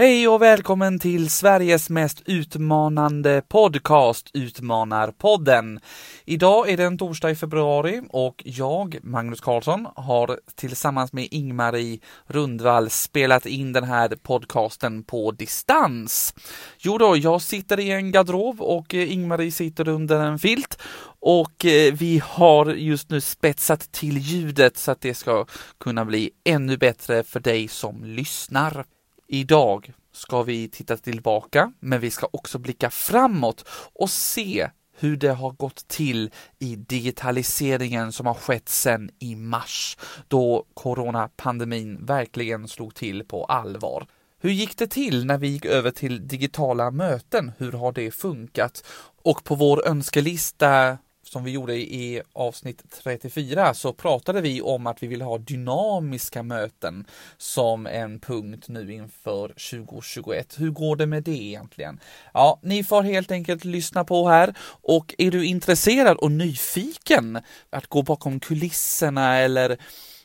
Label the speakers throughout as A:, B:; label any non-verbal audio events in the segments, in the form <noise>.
A: Hej och välkommen till Sveriges mest utmanande podcast, Utmanarpodden. Idag är det en torsdag i februari och jag, Magnus Karlsson, har tillsammans med Ingmarie Rundvall spelat in den här podcasten på distans. Jo då, jag sitter i en garderob och Ingmarie sitter under en filt och eh, vi har just nu spetsat till ljudet så att det ska kunna bli ännu bättre för dig som lyssnar. Idag ska vi titta tillbaka, men vi ska också blicka framåt och se hur det har gått till i digitaliseringen som har skett sedan i mars, då coronapandemin verkligen slog till på allvar. Hur gick det till när vi gick över till digitala möten? Hur har det funkat? Och på vår önskelista som vi gjorde i avsnitt 34 så pratade vi om att vi vill ha dynamiska möten som en punkt nu inför 2021. Hur går det med det egentligen? Ja, ni får helt enkelt lyssna på här och är du intresserad och nyfiken att gå bakom kulisserna eller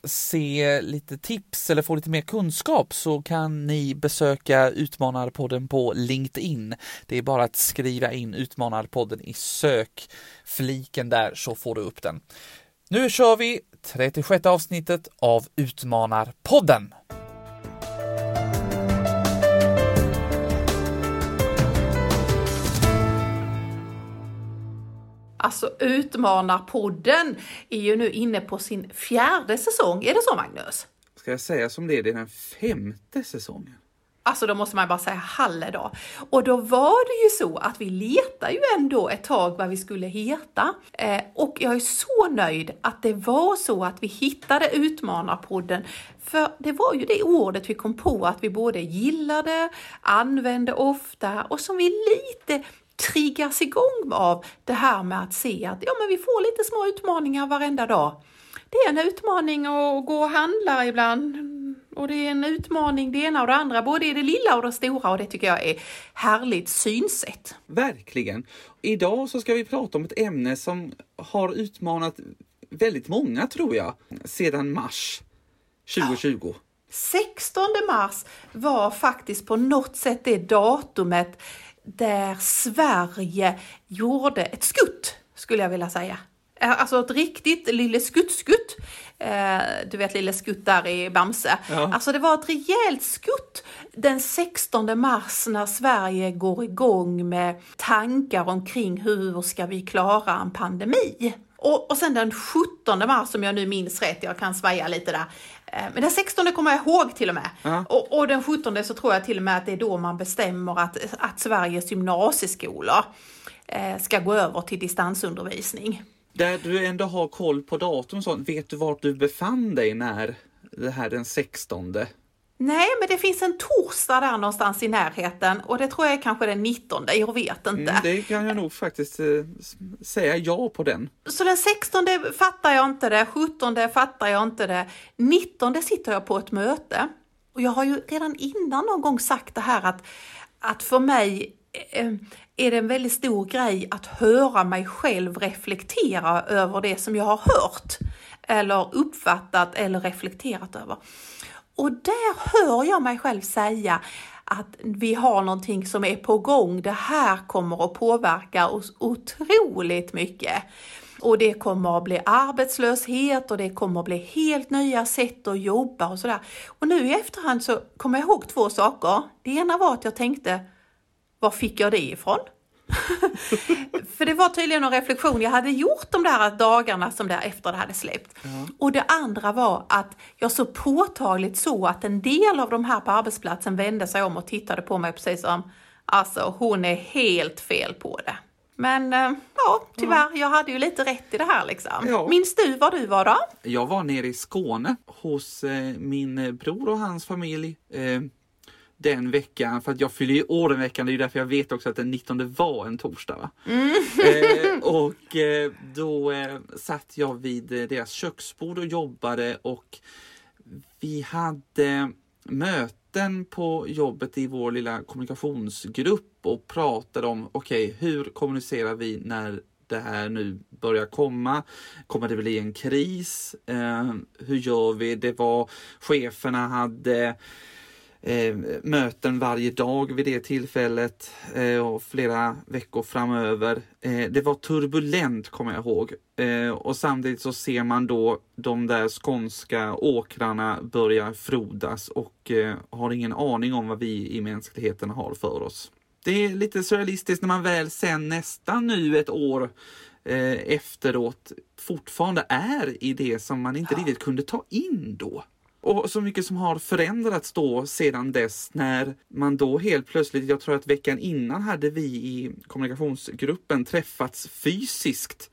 A: se lite tips eller få lite mer kunskap så kan ni besöka Utmanarpodden på LinkedIn. Det är bara att skriva in Utmanarpodden i sökfliken där så får du upp den. Nu kör vi 36 avsnittet av Utmanarpodden.
B: Alltså Utmanarpodden är ju nu inne på sin fjärde säsong. Är det så Magnus?
A: Ska jag säga som det är, det är den femte säsongen.
B: Alltså då måste man bara säga halledag. Och då var det ju så att vi letade ju ändå ett tag vad vi skulle heta. Eh, och jag är så nöjd att det var så att vi hittade Utmanarpodden. För det var ju det ordet vi kom på att vi både gillade, använde ofta och som vi lite triggas igång av det här med att se att ja, men vi får lite små utmaningar varenda dag. Det är en utmaning att gå och handla ibland och det är en utmaning det ena och det andra, både i det lilla och det stora och det tycker jag är härligt synsätt.
A: Verkligen. Idag så ska vi prata om ett ämne som har utmanat väldigt många tror jag, sedan mars 2020. Ja.
B: 16 mars var faktiskt på något sätt det datumet där Sverige gjorde ett skutt, skulle jag vilja säga. Eh, alltså ett riktigt Lille Skutt-skutt. Eh, du vet Lille Skutt där i Bamse. Ja. Alltså det var ett rejält skutt den 16 mars när Sverige går igång med tankar omkring hur ska vi klara en pandemi. Och, och sen den 17 mars, om jag nu minns rätt, jag kan svaja lite där, men den 16 kommer jag ihåg till och med. Ja. Och, och, den 17 så tror jag till och med att det är då man bestämmer att, att Sveriges gymnasieskolor eh, ska gå över till distansundervisning.
A: Där du ändå har koll på datum sånt, vet du vart du befann dig när det här den 16?
B: Nej, men det finns en torsdag där någonstans i närheten och det tror jag är kanske den 19. Jag vet inte. Mm,
A: det kan jag nog faktiskt eh, säga ja på den.
B: Så den 16 fattar jag inte det, 17 fattar jag inte det, 19 sitter jag på ett möte. Och jag har ju redan innan någon gång sagt det här att, att för mig eh, är det en väldigt stor grej att höra mig själv reflektera över det som jag har hört eller uppfattat eller reflekterat över. Och där hör jag mig själv säga att vi har någonting som är på gång. Det här kommer att påverka oss otroligt mycket. Och det kommer att bli arbetslöshet och det kommer att bli helt nya sätt att jobba och sådär. Och nu i efterhand så kommer jag ihåg två saker. Det ena var att jag tänkte, var fick jag det ifrån? <laughs> För det var tydligen en reflektion jag hade gjort de där dagarna som där efter det hade släppt. Ja. Och det andra var att jag så påtagligt såg att en del av de här på arbetsplatsen vände sig om och tittade på mig precis som, alltså hon är helt fel på det. Men eh, ja, tyvärr, ja. jag hade ju lite rätt i det här liksom. Ja. Minns du var du var då?
A: Jag var nere i Skåne hos eh, min bror och hans familj. Den veckan, för att jag fyller ju år den veckan, det är därför jag vet också att den 19 var en torsdag. Mm. Eh, och eh, då eh, satt jag vid eh, deras köksbord och jobbade och vi hade möten på jobbet i vår lilla kommunikationsgrupp och pratade om, okej, okay, hur kommunicerar vi när det här nu börjar komma? Kommer det bli en kris? Eh, hur gör vi? Det var cheferna hade eh, möten varje dag vid det tillfället eh, och flera veckor framöver. Eh, det var turbulent kommer jag ihåg. Eh, och samtidigt så ser man då de där skånska åkrarna börja frodas och eh, har ingen aning om vad vi i mänskligheten har för oss. Det är lite surrealistiskt när man väl sen nästan nu ett år eh, efteråt fortfarande är i det som man inte riktigt kunde ta in då. Och så mycket som har förändrats då sedan dess när man då helt plötsligt, jag tror att veckan innan hade vi i kommunikationsgruppen träffats fysiskt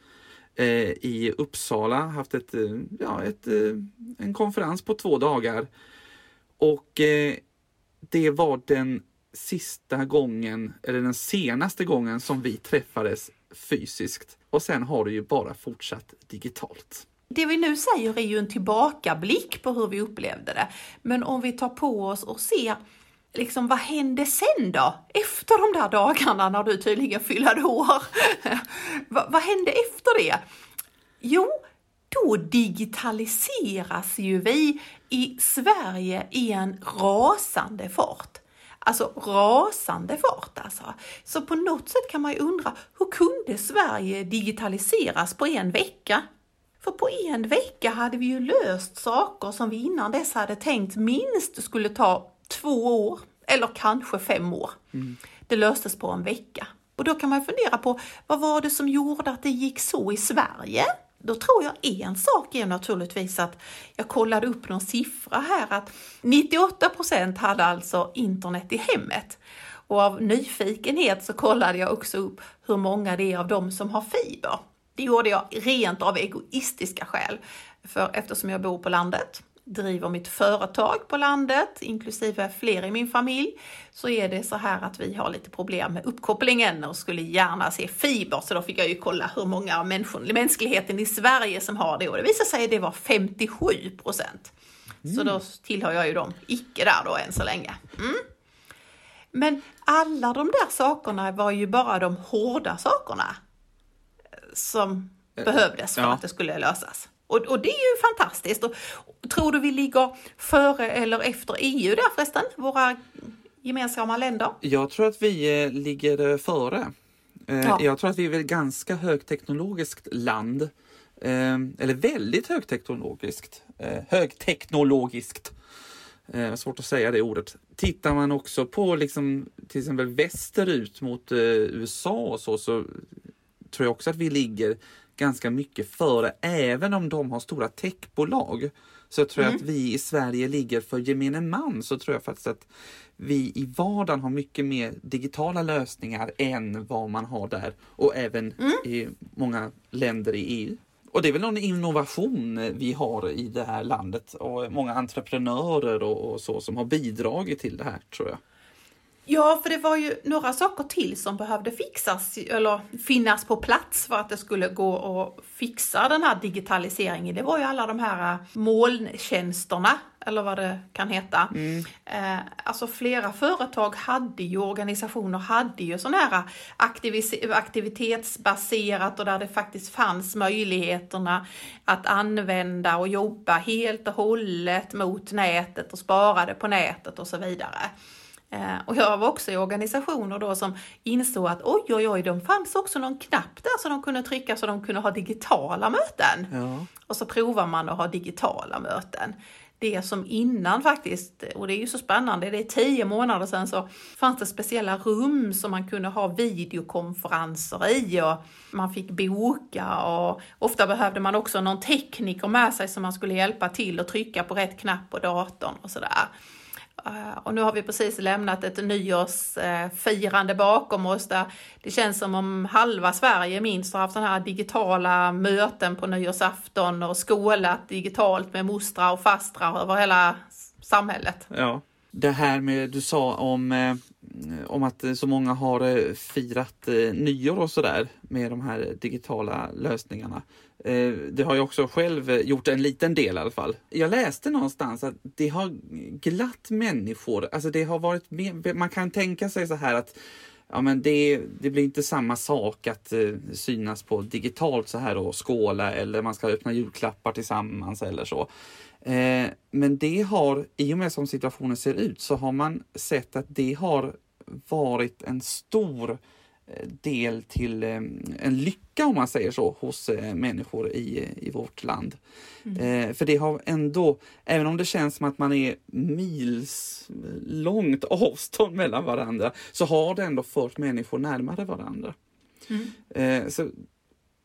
A: eh, i Uppsala, haft ett, eh, ja, ett, eh, en konferens på två dagar. Och eh, det var den sista gången, eller den senaste gången som vi träffades fysiskt. Och sen har det ju bara fortsatt digitalt.
B: Det vi nu säger är ju en tillbakablick på hur vi upplevde det. Men om vi tar på oss och ser liksom vad hände sen då? Efter de där dagarna när du tydligen fyllde år. <laughs> vad, vad hände efter det? Jo, då digitaliseras ju vi i Sverige i en rasande fart. Alltså rasande fart alltså. Så på något sätt kan man ju undra, hur kunde Sverige digitaliseras på en vecka? För på en vecka hade vi ju löst saker som vi innan dess hade tänkt minst skulle ta två år eller kanske fem år. Mm. Det löstes på en vecka. Och då kan man fundera på vad var det som gjorde att det gick så i Sverige? Då tror jag en sak är naturligtvis att jag kollade upp någon siffra här att 98 procent hade alltså internet i hemmet. Och av nyfikenhet så kollade jag också upp hur många det är av dem som har fiber. Det gjorde jag rent av egoistiska skäl. För eftersom jag bor på landet, driver mitt företag på landet, inklusive fler i min familj, så är det så här att vi har lite problem med uppkopplingen och skulle gärna se fiber. Så då fick jag ju kolla hur många av mänskligheten i Sverige som har det och det visade sig att det var 57 procent. Mm. Så då tillhör jag ju dem icke där då än så länge. Mm. Men alla de där sakerna var ju bara de hårda sakerna som eh, behövdes för ja. att det skulle lösas. Och, och, det är ju fantastiskt. Och, tror du vi ligger före eller efter EU där förresten? Våra gemensamma länder?
A: Jag tror att vi eh, ligger eh, före. Ja. Jag tror att vi är ett ganska högteknologiskt land. Eller väldigt högteknologiskt. Högteknologiskt. Svårt att säga det ordet. Tittar man också på liksom, till exempel västerut mot USA och så, så tror jag också att vi ligger ganska mycket före, även om de har stora techbolag. Så tror jag mm. att vi i Sverige ligger för gemene man, så tror jag faktiskt att vi i vardagen har mycket mer digitala lösningar än vad man har där och även mm. i många länder i EU. Och det är väl någon innovation vi har i det här landet och många entreprenörer och, och så som har bidragit till det här tror jag.
B: Ja, för det var ju några saker till som behövde fixas eller finnas på plats för att det skulle gå att fixa den här digitaliseringen. Det var ju alla de här äh, molntjänsterna eller vad det kan heta. Mm. Eh, alltså flera företag hade ju, organisationer hade ju sådana här aktivitetsbaserat och där det faktiskt fanns möjligheterna att använda och jobba helt och hållet mot nätet och sparade på nätet och så vidare. Eh, och jag var också i organisationer då som insåg att oj, oj, oj, de fanns också någon knapp där så de kunde trycka så de kunde ha digitala möten. Ja. Och så provar man att ha digitala möten. Det som innan faktiskt, och det är ju så spännande, det är tio månader sedan så fanns det speciella rum som man kunde ha videokonferenser i och man fick boka och ofta behövde man också någon tekniker med sig som man skulle hjälpa till och trycka på rätt knapp på datorn och sådär. Eh, och nu har vi precis lämnat ett nyårsfirande bakom oss där det känns som om halva Sverige minst har haft sådana här digitala möten på nyårsafton och skålat digitalt med mostrar och fastrar över hela samhället.
A: Ja. Det här med du sa om, eh, om att så många har eh, firat nyår och sådär med de här digitala lösningarna. Eh, det har jag också själv eh, gjort en liten del i alla fall. Jag läste någonstans att det har glatt människor. Alltså det har varit mer, man kan tänka sig så här att ja, men det, det blir inte samma sak att eh, synas på digitalt så här och skåla eller man ska öppna julklappar tillsammans eller så. Eh, men det har, i och med som situationen ser ut, så har man sett att det har varit en stor eh, del till eh, en lycka om man säger så hos eh, människor i, i vårt land. Mm. För det har ändå, även om det känns som att man är mils långt avstånd mellan varandra, så har det ändå fört människor närmare varandra. Mm. Så,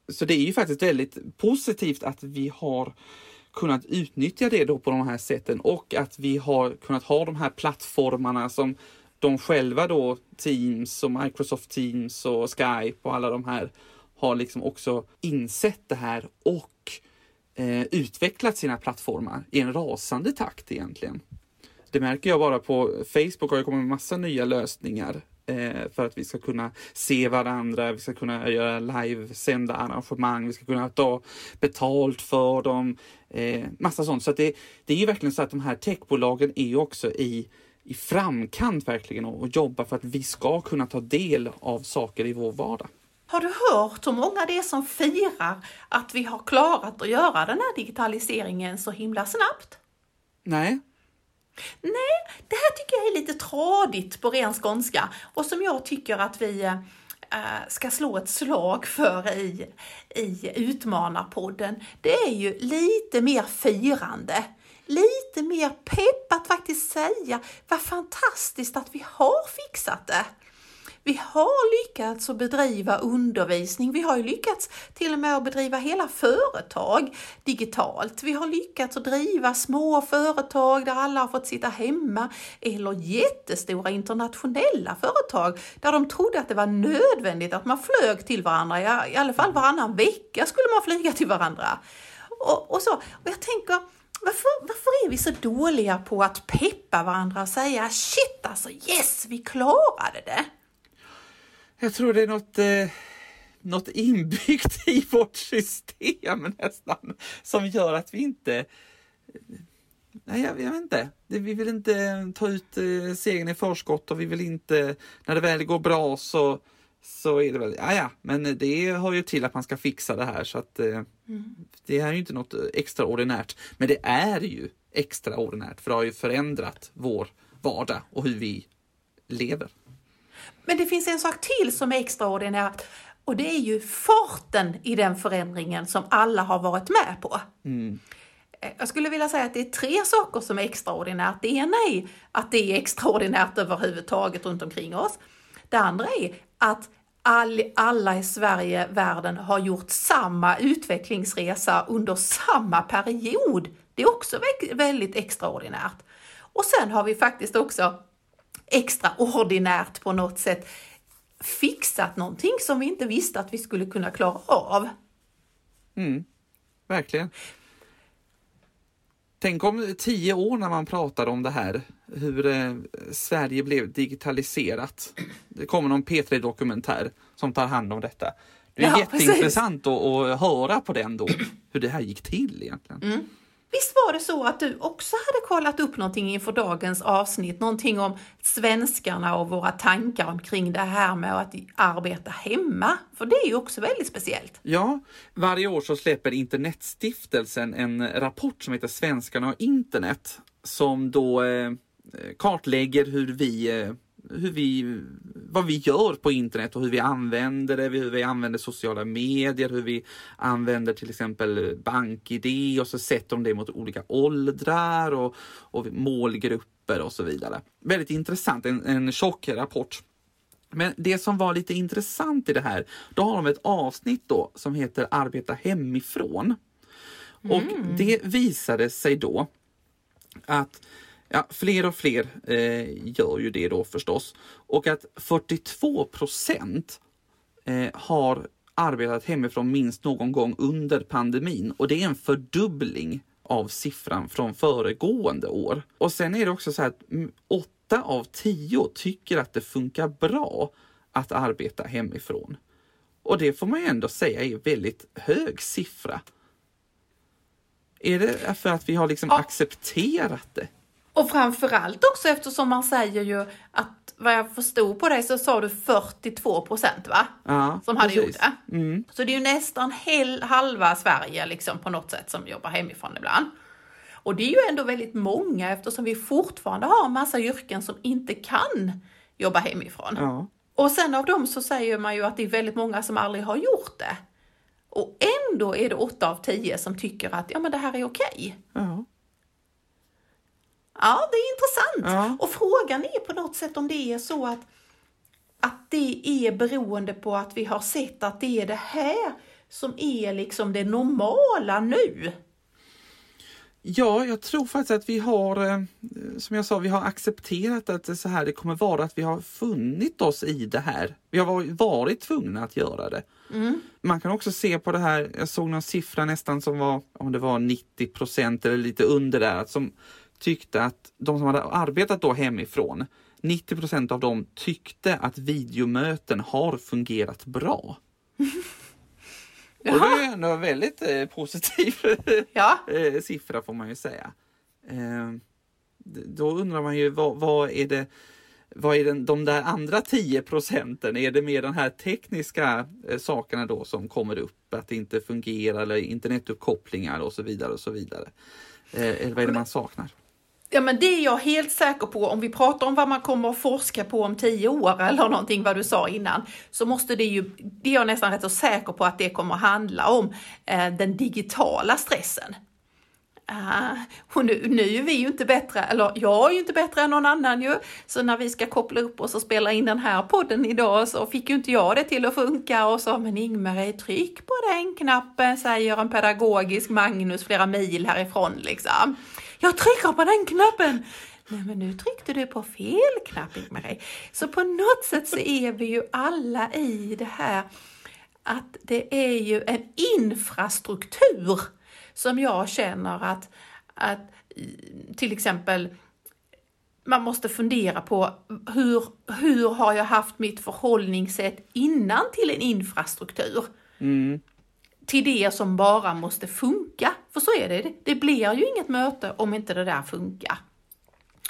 A: så det är ju faktiskt väldigt positivt att vi har kunnat utnyttja det då på de här sätten och att vi har kunnat ha de här plattformarna som de själva då, Teams och Microsoft Teams och Skype och alla de här har liksom också insett det här och eh, utvecklat sina plattformar i en rasande takt egentligen. Det märker jag bara på Facebook har ju kommit massa nya lösningar eh, för att vi ska kunna se varandra, vi ska kunna göra livesända arrangemang, vi ska kunna ta betalt för dem, eh, massa sånt. Så det, det är ju verkligen så att de här techbolagen är ju också i i framkant verkligen och jobba för att vi ska kunna ta del av saker i vår vardag.
B: Har du hört hur många det är som firar att vi har klarat att göra den här digitaliseringen så himla snabbt?
A: Nej.
B: Nej, det här tycker jag är lite tradigt på ren skånska och som jag tycker att vi äh, ska slå ett slag för i, i Utmanarpodden. Det är ju lite mer firande lite mer pepp att faktiskt säga vad fantastiskt att vi har fixat det. Vi har lyckats att bedriva undervisning. Vi har ju lyckats till och med att bedriva hela företag digitalt. Vi har lyckats att driva små företag där alla har fått sitta hemma eller jättestora internationella företag där de trodde att det var nödvändigt att man flög till varandra. I alla fall varannan vecka skulle man flyga till varandra. Och, och så. Och jag tänker, varför, varför är vi så dåliga på att peppa varandra och säga shit alltså yes, vi klarade det?
A: Jag tror det är något, eh, något inbyggt <laughs> i vårt system nästan som gör att vi inte Nej, jag, jag vet inte. Vi vill inte ta ut eh, segern i förskott och vi vill inte, när det väl går bra så så är det väl, ja ja, men det hör ju till att man ska fixa det här så att eh, mm. det här är ju inte något extraordinärt. Men det är ju extraordinärt för det har ju förändrat vår vardag och hur vi lever.
B: Men det finns en sak till som är extraordinärt och det är ju farten i den förändringen som alla har varit med på. Mm. Eh, jag skulle vilja säga att det är tre saker som är extraordinärt. Det ena är att det är extraordinärt överhuvudtaget runt omkring oss. Det andra är att all, alla i Sverige, världen, har gjort samma utvecklingsresa under samma period. Det är också väldigt extraordinärt. Och sen har vi faktiskt också extraordinärt på något sätt fixat någonting som vi inte visste att vi skulle kunna klara av.
A: Mm, verkligen. Tänk om tio år när man pratar om det här, hur eh, Sverige blev digitaliserat. Det kommer någon P3-dokumentär som tar hand om detta. Det är ja, jätteintressant att, att, höra på den då, hur det här gick till egentligen. Mm.
B: Visst var det så att du också hade kollat upp någonting inför dagens avsnitt, någonting om svenskarna och våra tankar omkring det här med att arbeta hemma? För det är ju också väldigt speciellt.
A: Ja, varje år så släpper Internetstiftelsen en rapport som heter Svenskarna och internet som då eh, kartlägger hur vi eh, hur vi, vad vi gör på internet och hur vi använder det, hur vi använder sociala medier, hur vi använder till exempel BankID och så sätter de det mot olika åldrar och, och målgrupper och så vidare. Väldigt intressant, en, en tjock rapport. Men det som var lite intressant i det här, då har de ett avsnitt då som heter Arbeta hemifrån. Och mm. det visade sig då att Ja, fler och fler eh, gör ju det då förstås. Och att 42 procent eh, har arbetat hemifrån minst någon gång under pandemin och det är en fördubbling av siffran från föregående år. Och sen är det också så att 8 av 10 tycker att det funkar bra att arbeta hemifrån. Och det får man ju ändå säga är väldigt hög siffra. Är det för att vi har liksom ja. accepterat det?
B: Och framförallt också eftersom man säger ju att vad jag förstod på dig så sa du 42 procent va?
A: Ja,
B: som hade precis. gjort det. Mm. Så det är ju nästan hel, halva Sverige liksom på något sätt som jobbar hemifrån ibland. Och det är ju ändå väldigt många eftersom vi fortfarande har massa yrken som inte kan jobba hemifrån.
A: Ja.
B: Och sen av dem så säger man ju att det är väldigt många som aldrig har gjort det. Och ändå är det åtta av tio som tycker att ja, men det här är okej.
A: Ja.
B: Ja, det är intressant.
A: Ja.
B: Och frågan är på något sätt om det är så att, att det är beroende på att vi har sett att det är det här som är liksom det normala nu.
A: Ja, jag tror faktiskt att vi har, eh, som jag sa, vi har accepterat att det är så här det kommer vara, att vi har funnit oss i det här. Vi har varit, tvungna att göra det. Man kan också se på det här, jag såg någon siffra nästan som var, om det var 90 procent eller lite under där, som tyckte att de som hade arbetat då hemifrån, 90 procent av dem tyckte att videomöten har fungerat bra. <laughs> Och det är ju ändå en väldigt eh, positiv
B: Ja, <laughs>
A: eh, siffra får man ju säga. Eh, då undrar man ju vad, vad är det vad är den, de där andra 10 procenten? Är det mer den här tekniska eh, sakerna då som kommer upp? Att det inte fungerar eller internetuppkopplingar och så vidare och så vidare. Eh, eller vad är det man saknar?
B: Ja, men det är jag helt säker på. Om vi pratar om vad man kommer att forska på om tio år eller någonting vad du sa innan, så måste det ju, det är jag nästan rätt så säker på att det kommer att handla om eh, den digitala stressen. Uh, och nu, nu är vi ju inte bättre, eller jag är ju inte bättre än någon annan ju. Så när vi ska koppla upp oss och spela in den här podden idag så fick ju inte jag det till att funka och sa men Ingmarie tryck på den knappen säger en pedagogisk Magnus flera mil härifrån liksom. Jag trycker på den knappen! Nej men nu tryckte du på fel knapp Ingmarie. Så på något sätt så är vi ju alla i det här att det är ju en infrastruktur som jag känner att, att till exempel man måste fundera på hur, hur har jag haft mitt förhållningssätt innan till en infrastruktur?
A: Mm.
B: Till det som bara måste funka. För så är det, det blir ju inget möte om inte det där funkar.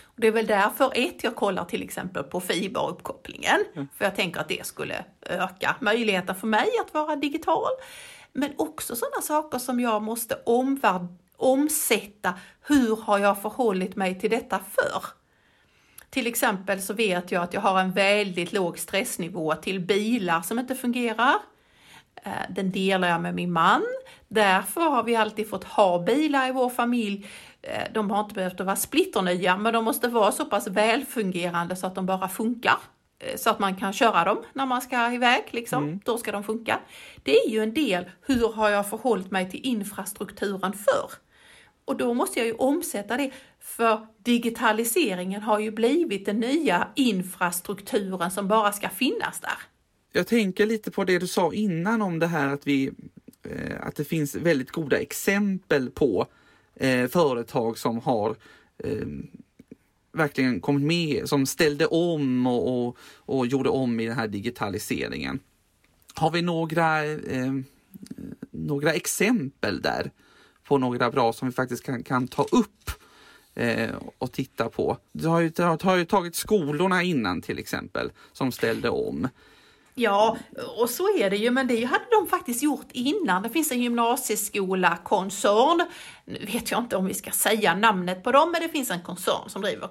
B: Och det är väl därför ett, jag kollar till exempel på fiberuppkopplingen. För jag tänker att det skulle öka möjligheten för mig att vara digital. Men också sådana saker som jag måste omvärd, omsätta. Hur har jag förhållit mig till detta förr? Till exempel så vet jag att jag har en väldigt låg stressnivå till bilar som inte fungerar. Eh, Den delar jag med min man. Därför har vi alltid fått ha bilar i vår familj. Eh, De har inte behövt vara splitternya, men de måste vara så pass välfungerande så att de bara funkar. Eh, Så att man kan köra dem när man ska iväg, liksom. Då ska de funka. Det är ju en del, hur har jag förhållit mig till infrastrukturen förr? Och då måste jag ju omsätta det, för digitaliseringen har ju blivit den nya infrastrukturen som bara ska finnas där.
A: Jag tänker lite på det du sa innan om det här att vi eh, att det finns väldigt goda exempel på eh, företag som har eh, verkligen kommit med, som ställde om och, och, och gjorde om i den här digitaliseringen. Har vi några, eh, några exempel där på några bra som vi faktiskt kan, kan ta upp eh, och titta på? Du har ju, du har ju tagit skolorna innan till exempel som ställde om.
B: Ja, och så är det ju, men det hade de faktiskt gjort innan. Det finns en gymnasieskola, koncern. Nu vet jag inte om vi ska säga namnet på dem, men det finns en koncern som driver,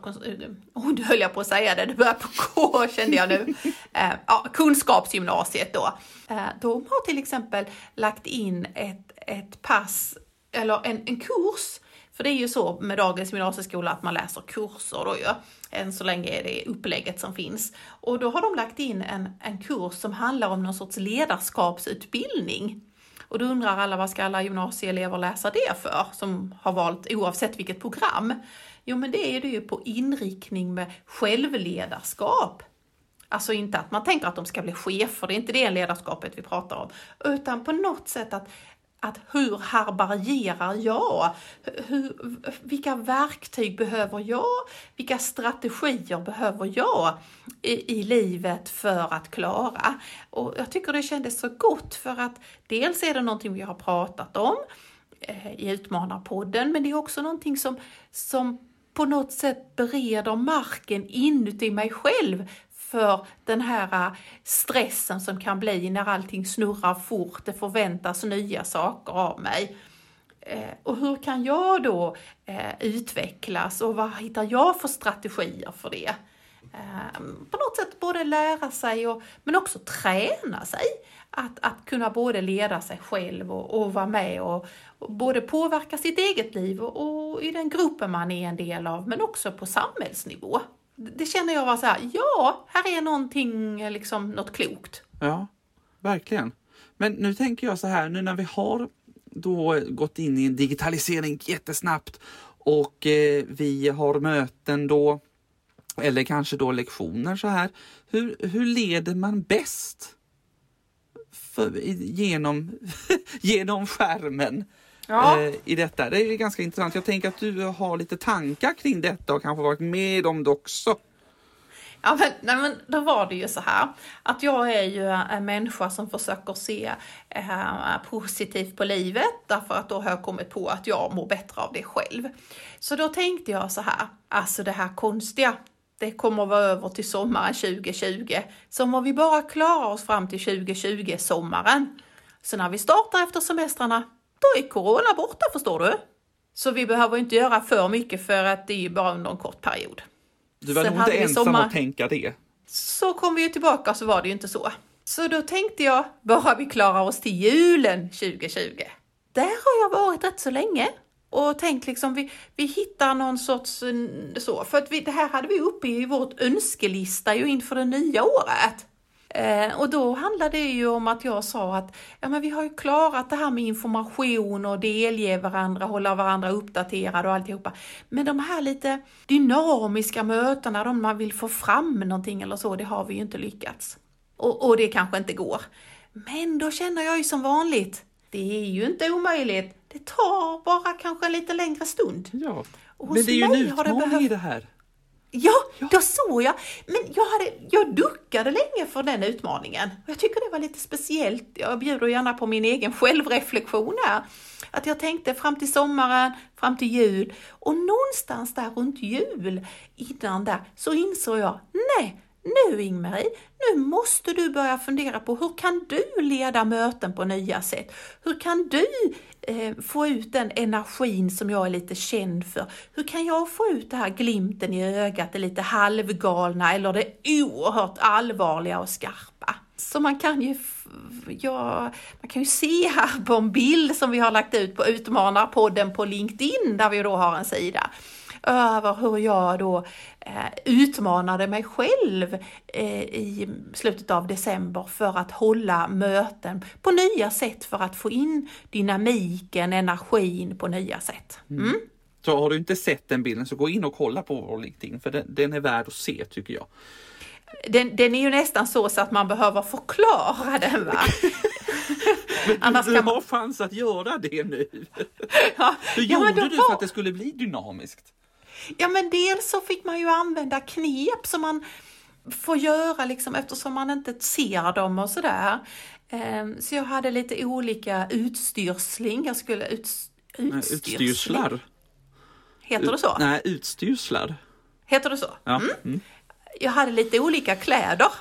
B: oh, nu höll jag på att säga det, det börjar på K kände jag nu. <laughs> Eh, ja, kunskapsgymnasiet då. Eh, de har till exempel lagt in ett, ett pass, eller en, en kurs för det är ju så med dagens gymnasieskola att man läser kurser då ju. Än så länge är det upplägget som finns. Och då har de lagt in en, en kurs som handlar om någon sorts ledarskapsutbildning. Och då undrar alla vad ska alla gymnasieelever läsa det för, som har valt oavsett vilket program? Jo, men det är det ju på inriktning med självledarskap. Alltså inte att man tänker att de ska bli chefer, det är inte det ledarskapet vi pratar om, utan på något sätt att att hur härbärgerar jag? Hur, vilka verktyg behöver jag? Vilka strategier behöver jag i, i livet för att klara? Och jag tycker det kändes så gott för att dels är det någonting vi har pratat om eh, i Utmanarpodden, men det är också någonting som, som på något sätt bereder marken inuti mig själv för den här äh, stressen som kan bli när allting snurrar fort, det förväntas nya saker av mig. Eh, och hur kan jag då eh, utvecklas och vad hittar jag för strategier för det? Eh, på något sätt både lära sig och, men också träna sig att, att kunna både leda sig själv och, och vara med och, och, både påverka sitt eget liv och, och, i den gruppen man är en del av, men också på samhällsnivå. Det känner jag var så här, ja, här är någonting, liksom något klokt.
A: Ja, verkligen. Men nu tänker jag så här, nu när vi har då gått in i en digitalisering jättesnabbt och eh, vi har möten då, eller kanske då lektioner så här. Hur, hur leder man bäst för, genom, <laughs> genom skärmen? Ja. Eh, i detta. Det är ganska intressant. Jag tänker att du har lite tankar kring detta och kanske varit med om det också.
B: Ja, men, nej, men då var det ju så här att jag är ju en människa som försöker se eh, positivt på livet därför att då har jag kommit på att jag mår bättre av det själv. Så då tänkte jag så här, alltså det här konstiga, det kommer att vara över till sommaren 2020. Så om vi bara klarar oss fram till 2020, sommaren, så när vi startar efter semestrarna, då är corona borta förstår du. Så vi behöver inte göra för mycket för att det är ju bara under en kort period.
A: Du var nog inte ensam sommar... att tänka det.
B: Så kom vi ju tillbaka så var det ju inte så. Så då tänkte jag, bara vi klarar oss till julen 2020. Där har jag varit rätt så länge och tänkt liksom vi, vi hittar någon sorts så, för att vi, det här hade vi uppe i vårt önskelista ju inför det nya året. Eh, och då handlade det ju om att jag sa att ja, men vi har ju klarat det här med information och delge varandra, hålla varandra uppdaterade och alltihopa. Men de här lite dynamiska mötena, de man vill få fram någonting eller så, det har vi ju inte lyckats. Och, och det kanske inte går. Men då känner jag ju som vanligt, det är ju inte omöjligt. Det tar bara kanske en lite längre stund.
A: Ja, men det är ju en utmaning i det här.
B: Ja, ja, då såg jag. Men jag, hade, jag duckade länge för den utmaningen. Jag tycker det var lite speciellt. Jag bjuder gärna på min egen självreflektion här. Att jag tänkte fram till sommaren, fram till jul och någonstans där runt jul innan där så insåg jag, nej, nu Ingmarie, nu måste du börja fundera på hur kan du leda möten på nya sätt? Hur kan du eh, få ut den energin som jag är lite känd för? Hur kan jag få ut det här glimten i ögat, det lite halvgalna eller det oerhört allvarliga och skarpa? Så man kan ju, ja, man kan ju se här på en bild som vi har lagt ut på Utmanarpodden på LinkedIn där vi då har en sida över hur jag då eh, utmanade mig själv eh, i slutet av december för att hålla möten på nya sätt för att få in dynamiken, energin på nya sätt. Mm. Mm.
A: Så har du inte sett den bilden så gå in och kolla på vår LinkedIn för den, den är värd att se tycker jag.
B: Den, den, är ju nästan så, så att man behöver förklara den. Va? <laughs>
A: Men Annars du kan har chans att göra det nu. <laughs> Ja, Hur gjorde ja, du för att det skulle bli dynamiskt?
B: Ja, men dels så fick man ju använda knep som man får göra liksom eftersom man inte ser dem och sådär. Ehm, så jag hade lite olika utstyrsling. Jag skulle ut,
A: utstyrslar.
B: Heter det så?
A: Nej, utstyrslar.
B: Heter det så?
A: Ja. Mm. Mm.
B: Jag hade lite olika kläder.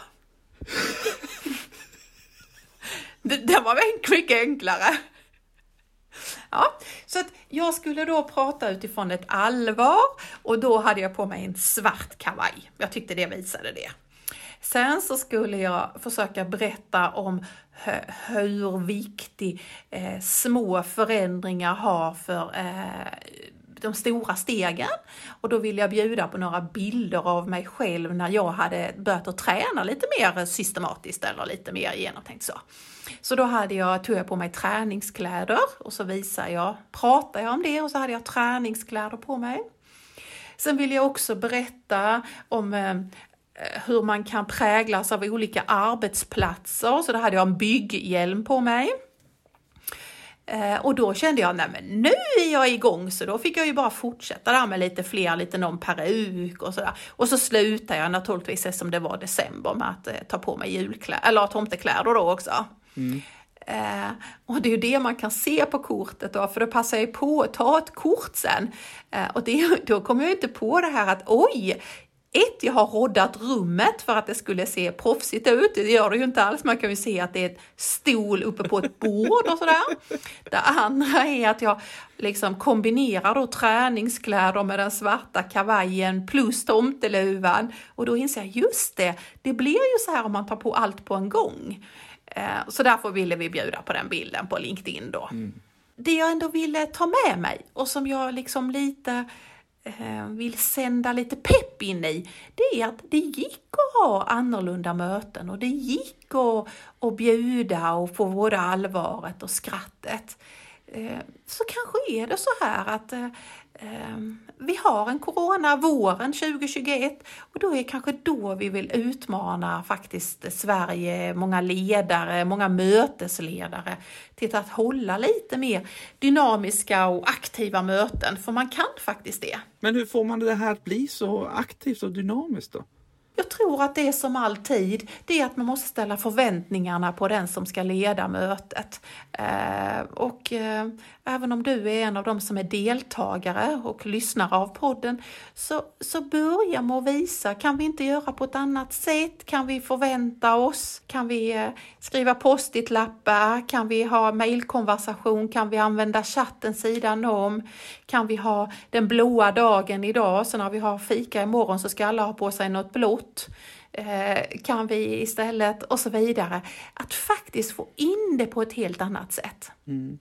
B: <laughs> det, var mycket enklare. Ja, så att jag skulle då prata utifrån ett allvar och då hade jag på mig en svart kavaj. Jag tyckte det visade det. Sen så skulle jag försöka berätta om hur viktig eh, små förändringar har för eh, de stora stegen. Och då ville jag bjuda på några bilder av mig själv när jag hade börjat att träna lite mer systematiskt eller lite mer genomtänkt så. Så då hade jag, tog jag på mig träningskläder och så visade jag, pratade jag om det och så hade jag träningskläder på mig. Sen vill jag också berätta om eh, hur man kan präglas av olika arbetsplatser. Så då hade jag en bygghjälm på mig. Eh, och då kände jag, nej men nu är jag igång, så då fick jag ju bara fortsätta där med lite fler, lite någon peruk och sådär. Och så slutade jag naturligtvis, eftersom det var december, med att eh, ta på mig julkläder, eller tomtekläder då också. Mm. Eh, och det är ju det man kan se på kortet då, för då passar jag på att ta ett kort sen. Eh, och det, då kommer jag inte på det här att oj, ett, jag har roddat rummet för att det skulle se proffsigt ut. Det gör det ju inte alls. Man kan ju se att det är ett stol uppe på ett bord och sådär. Det andra är att jag liksom kombinerar då träningskläder med den svarta kavajen plus tomteluvan. Och då inser jag, just det, det blir ju så här om man tar på allt på en gång. Eh, så därför ville vi bjuda på den bilden på LinkedIn då. Mm. Det jag ändå ville ta med mig och som jag liksom lite Eh, vill sända lite pepp in i, det är att det gick att ha annorlunda möten och det gick att, att bjuda och få både allvaret och skrattet. Eh, så kanske är det så här att eh, Ehm, vi har en corona våren 2021 och då är det kanske då vi vill utmana faktiskt Sverige, många ledare, många mötesledare till att hålla lite mer dynamiska och aktiva möten, för man kan faktiskt det.
A: Men hur får man det här att bli så aktivt och dynamiskt då?
B: Jag tror att det är som alltid, det är att man måste ställa förväntningarna på den som ska leda mötet. Eh, och eh, även om du är en av dem som är deltagare och lyssnare av podden, så, så börja med att visa, kan vi inte göra på ett annat sätt? Kan vi förvänta oss? Kan vi eh, skriva post-it-lappar? Kan vi ha mejlkonversation? Kan vi använda chatten sidan om? Kan vi ha den blåa dagen idag, så när vi har fika imorgon så ska alla ha på sig något blått? Eh, kan vi istället och så vidare. Att faktiskt få in det på ett helt annat sätt. Mm.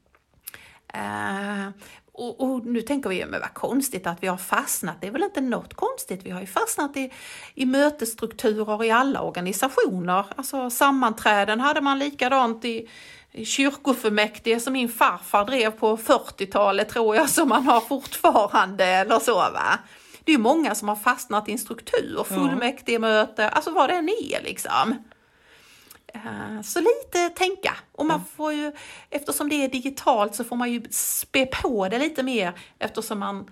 B: Uh, och, och, nu tänker vi, men vad konstigt att vi har fastnat. Det är väl inte något konstigt. Vi har ju fastnat i, i mötesstrukturer i alla organisationer. Alltså sammanträden hade man likadant i, i kyrkofullmäktige som min farfar drev på 40-talet tror jag, som man har fortfarande eller så va. Det är många som har fastnat i en struktur, fullmäktigemöte, alltså vad det än är liksom. Eh, så lite tänka. Och man får ju, eftersom det är digitalt så får man ju spä på det lite mer eftersom man,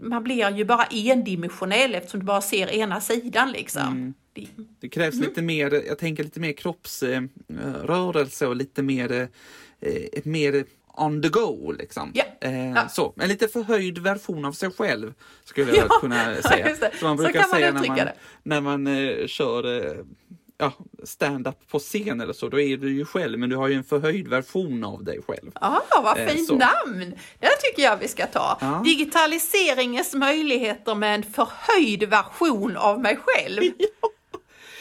B: man blir ju bara endimensionell eftersom du bara ser ena sidan liksom. Mm.
A: Det, krävs mm. lite mer, jag tänker lite mer kroppsrörelse eh, och lite mer, eh, mer on the go liksom.
B: Ja.
A: Eh, ja. Så, en lite förhöjd version av sig själv skulle <laughs> jag ja, kunna säga. Som man brukar säga när man, när man eh, kör eh, ja, stand-up på scen eller så, då är du ju själv, men du har ju en förhöjd version av dig själv.
B: Ja, ah, vad eh, fint namn! Det tycker jag vi ska ta. Ah. Digitaliseringens möjligheter med en förhöjd version av mig själv. <laughs>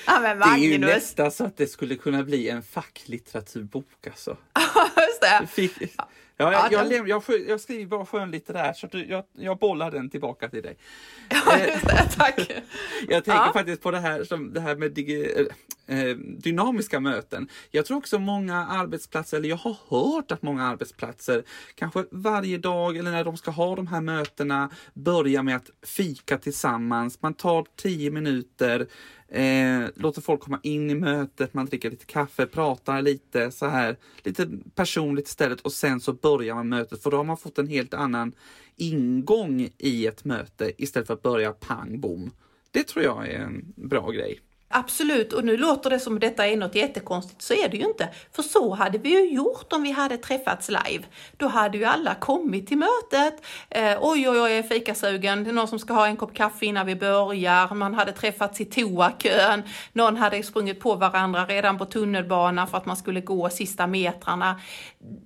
A: Ja. men det är ju nästan så att det skulle kunna bli en facklitteraturbok alltså. <laughs>
B: Det. <laughs>
A: Fick, Ja, jag, ja, jag, jag, jag, skriver bara skönlitterär så du, jag, jag bollar den tillbaka till dig.
B: Ja, eh, just det, <laughs> tack.
A: jag tänker ja. faktiskt på det här, som, det här med dig, eh, eh, dynamiska möten. Jag tror också många arbetsplatser, eller jag har hört att många arbetsplatser kanske varje dag eller när de ska ha de här mötena börjar med att fika tillsammans. Man tar tio minuter Eh, låter folk komma in i mötet, man dricker lite kaffe, pratar lite så här, lite personligt istället och sen så börjar man mötet för då har man fått en helt annan ingång i ett möte istället för att börja pang bom. Det tror jag är en bra grej.
B: Absolut, och nu låter det som detta är något jättekonstigt, så är det ju inte. För så hade vi ju gjort om vi hade träffats live. Då hade ju alla kommit till mötet. Eh, oj, oj, oj, jag är fikasugen. Det är någon som ska ha en kopp kaffe innan vi börjar. Man hade träffats i toakön. Någon hade sprungit på varandra redan på tunnelbanan för att man skulle gå sista metrarna.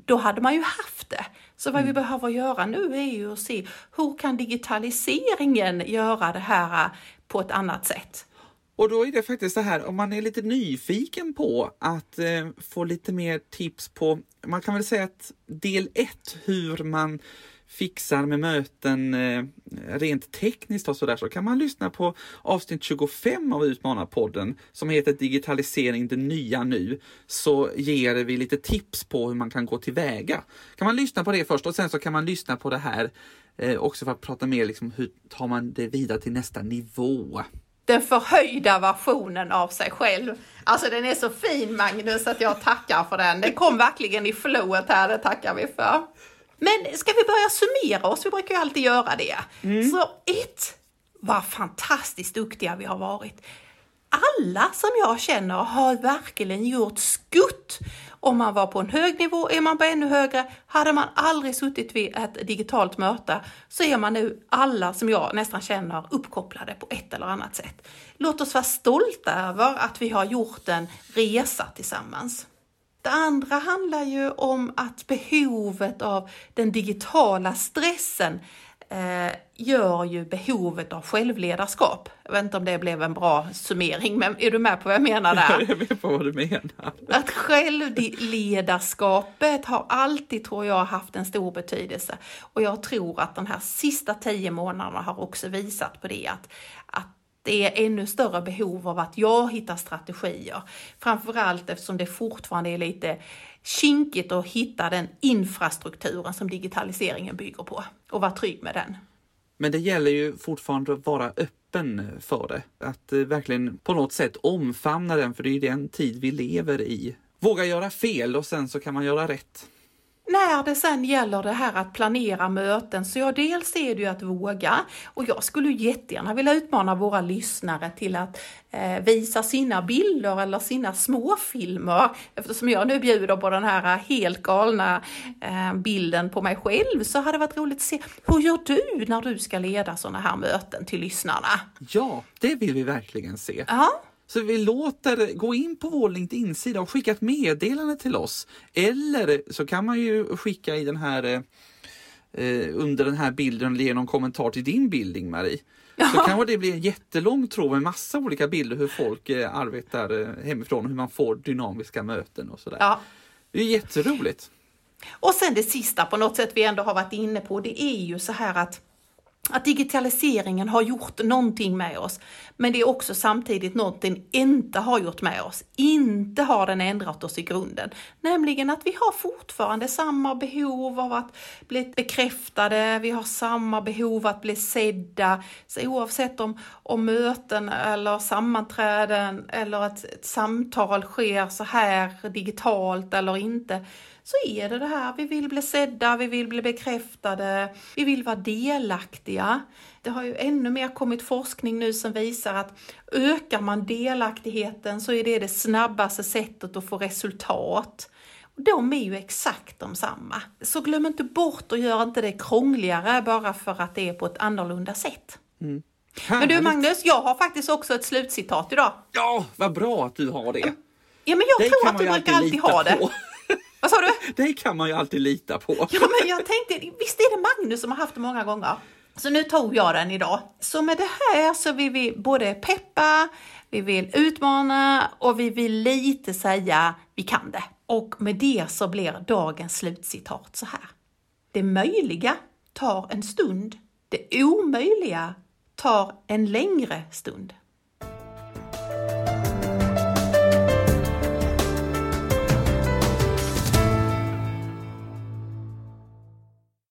B: Då hade man ju haft det. Så vad vi mm. behöver göra nu är ju att se hur kan digitaliseringen göra det här på ett annat sätt?
A: Och då är det faktiskt så här, om man är lite nyfiken på att eh, få lite mer tips på, man kan väl säga att del 1, hur man fixar med möten eh, rent tekniskt och sådär, så kan man lyssna på avsnitt 25 av Utmanarpodden som heter Digitalisering det nya nu. Så ger vi lite tips på hur man kan gå tillväga. Kan man lyssna på det först och sen så kan man lyssna på det här eh, också för att prata mer liksom hur tar man det vidare till nästa nivå
B: den förhöjda versionen av sig själv. Alltså den är så fin Magnus att jag tackar för den. Den kom verkligen i flowet här, det tackar vi för. Men ska vi börja summera oss? Vi brukar ju alltid göra det. Mm. Så ett, vad fantastiskt duktiga vi har varit alla som jag känner har verkligen gjort skutt. Om man var på en hög nivå, är man på ännu högre. Hade man aldrig suttit vid ett digitalt möte så är man nu alla som jag nästan känner uppkopplade på ett eller annat sätt. Låt oss vara stolta över att vi har gjort en resa tillsammans. Det andra handlar ju om att behovet av den digitala stressen eh, gör ju behovet av självledarskap. Jag vet inte om det blev en bra summering, men är du med på vad jag menar där? <laughs>
A: Jag är med på vad du menar.
B: Att självledarskapet har alltid, tror jag, haft en stor betydelse. Och jag tror att de här sista tio månaderna har också visat på det, att, att det är ännu större behov av att jag hittar strategier. Framförallt eftersom det fortfarande är lite kinkigt att hitta den infrastrukturen som digitaliseringen bygger på och vara trygg med den.
A: Men det gäller ju fortfarande att vara öppen för det. Att eh, verkligen på något sätt omfamna den, för det är ju den tid vi lever i. Våga göra fel och sen så kan man göra rätt.
B: När det sen gäller det här att planera möten så ja, dels är det ju att våga och jag skulle jättegärna vilja utmana våra lyssnare till att eh, visa sina bilder eller sina småfilmer. Eftersom jag nu bjuder på den här helt galna eh, bilden på mig själv så hade det varit roligt att se hur gör du när du ska leda sådana här möten till lyssnarna?
A: Ja, det vill vi verkligen se.
B: Ja.
A: Så vi låter gå in på vår LinkedIn-sida och skicka ett meddelande till oss. Eller så kan man ju skicka i den här eh, under den här bilden eller ge någon kommentar till din bild Marie. Så kanske det blir en jättelång tråd med massa olika bilder hur folk eh, arbetar eh, hemifrån och hur man får dynamiska möten och sådär.
B: Ja.
A: Det är jätteroligt.
B: Och sen det sista på något sätt vi ändå har varit inne på, det är ju så här att att digitaliseringen har gjort någonting med oss, men det är också samtidigt någonting inte har gjort med oss. Inte har den ändrat oss i grunden. Nämligen att vi har fortfarande samma behov av att bli bekräftade, vi har samma behov att bli sedda. Så oavsett om, om möten eller sammanträden eller att ett samtal sker så här digitalt eller inte, så är det det här, vi vill bli sedda, vi vill bli bekräftade, vi vill vara delaktiga. Det har ju ännu mer kommit forskning nu som visar att ökar man delaktigheten så är det det snabbaste sättet att få resultat. De är ju exakt de samma. Så glöm inte bort och gör inte det krångligare bara för att det är på ett annorlunda sätt.
A: Mm.
B: Men du Magnus, jag har faktiskt också ett slutcitat idag.
A: Ja, vad bra att du har det.
B: Ja, men jag
A: Det
B: tror att du
A: ju
B: brukar
A: alltid
B: alltid ha det.
A: på.
B: Vad sa du?
A: Det kan man ju alltid lita på.
B: Ja, men jag tänkte, visst är det Magnus som har haft det många gånger? Så nu tog jag den idag. Så med det här så vill vi både peppa, vi vill utmana och vi vill lite säga vi kan det. Och med det så blir dagens slutcitat så här. Det möjliga tar en stund. Det omöjliga tar en längre stund.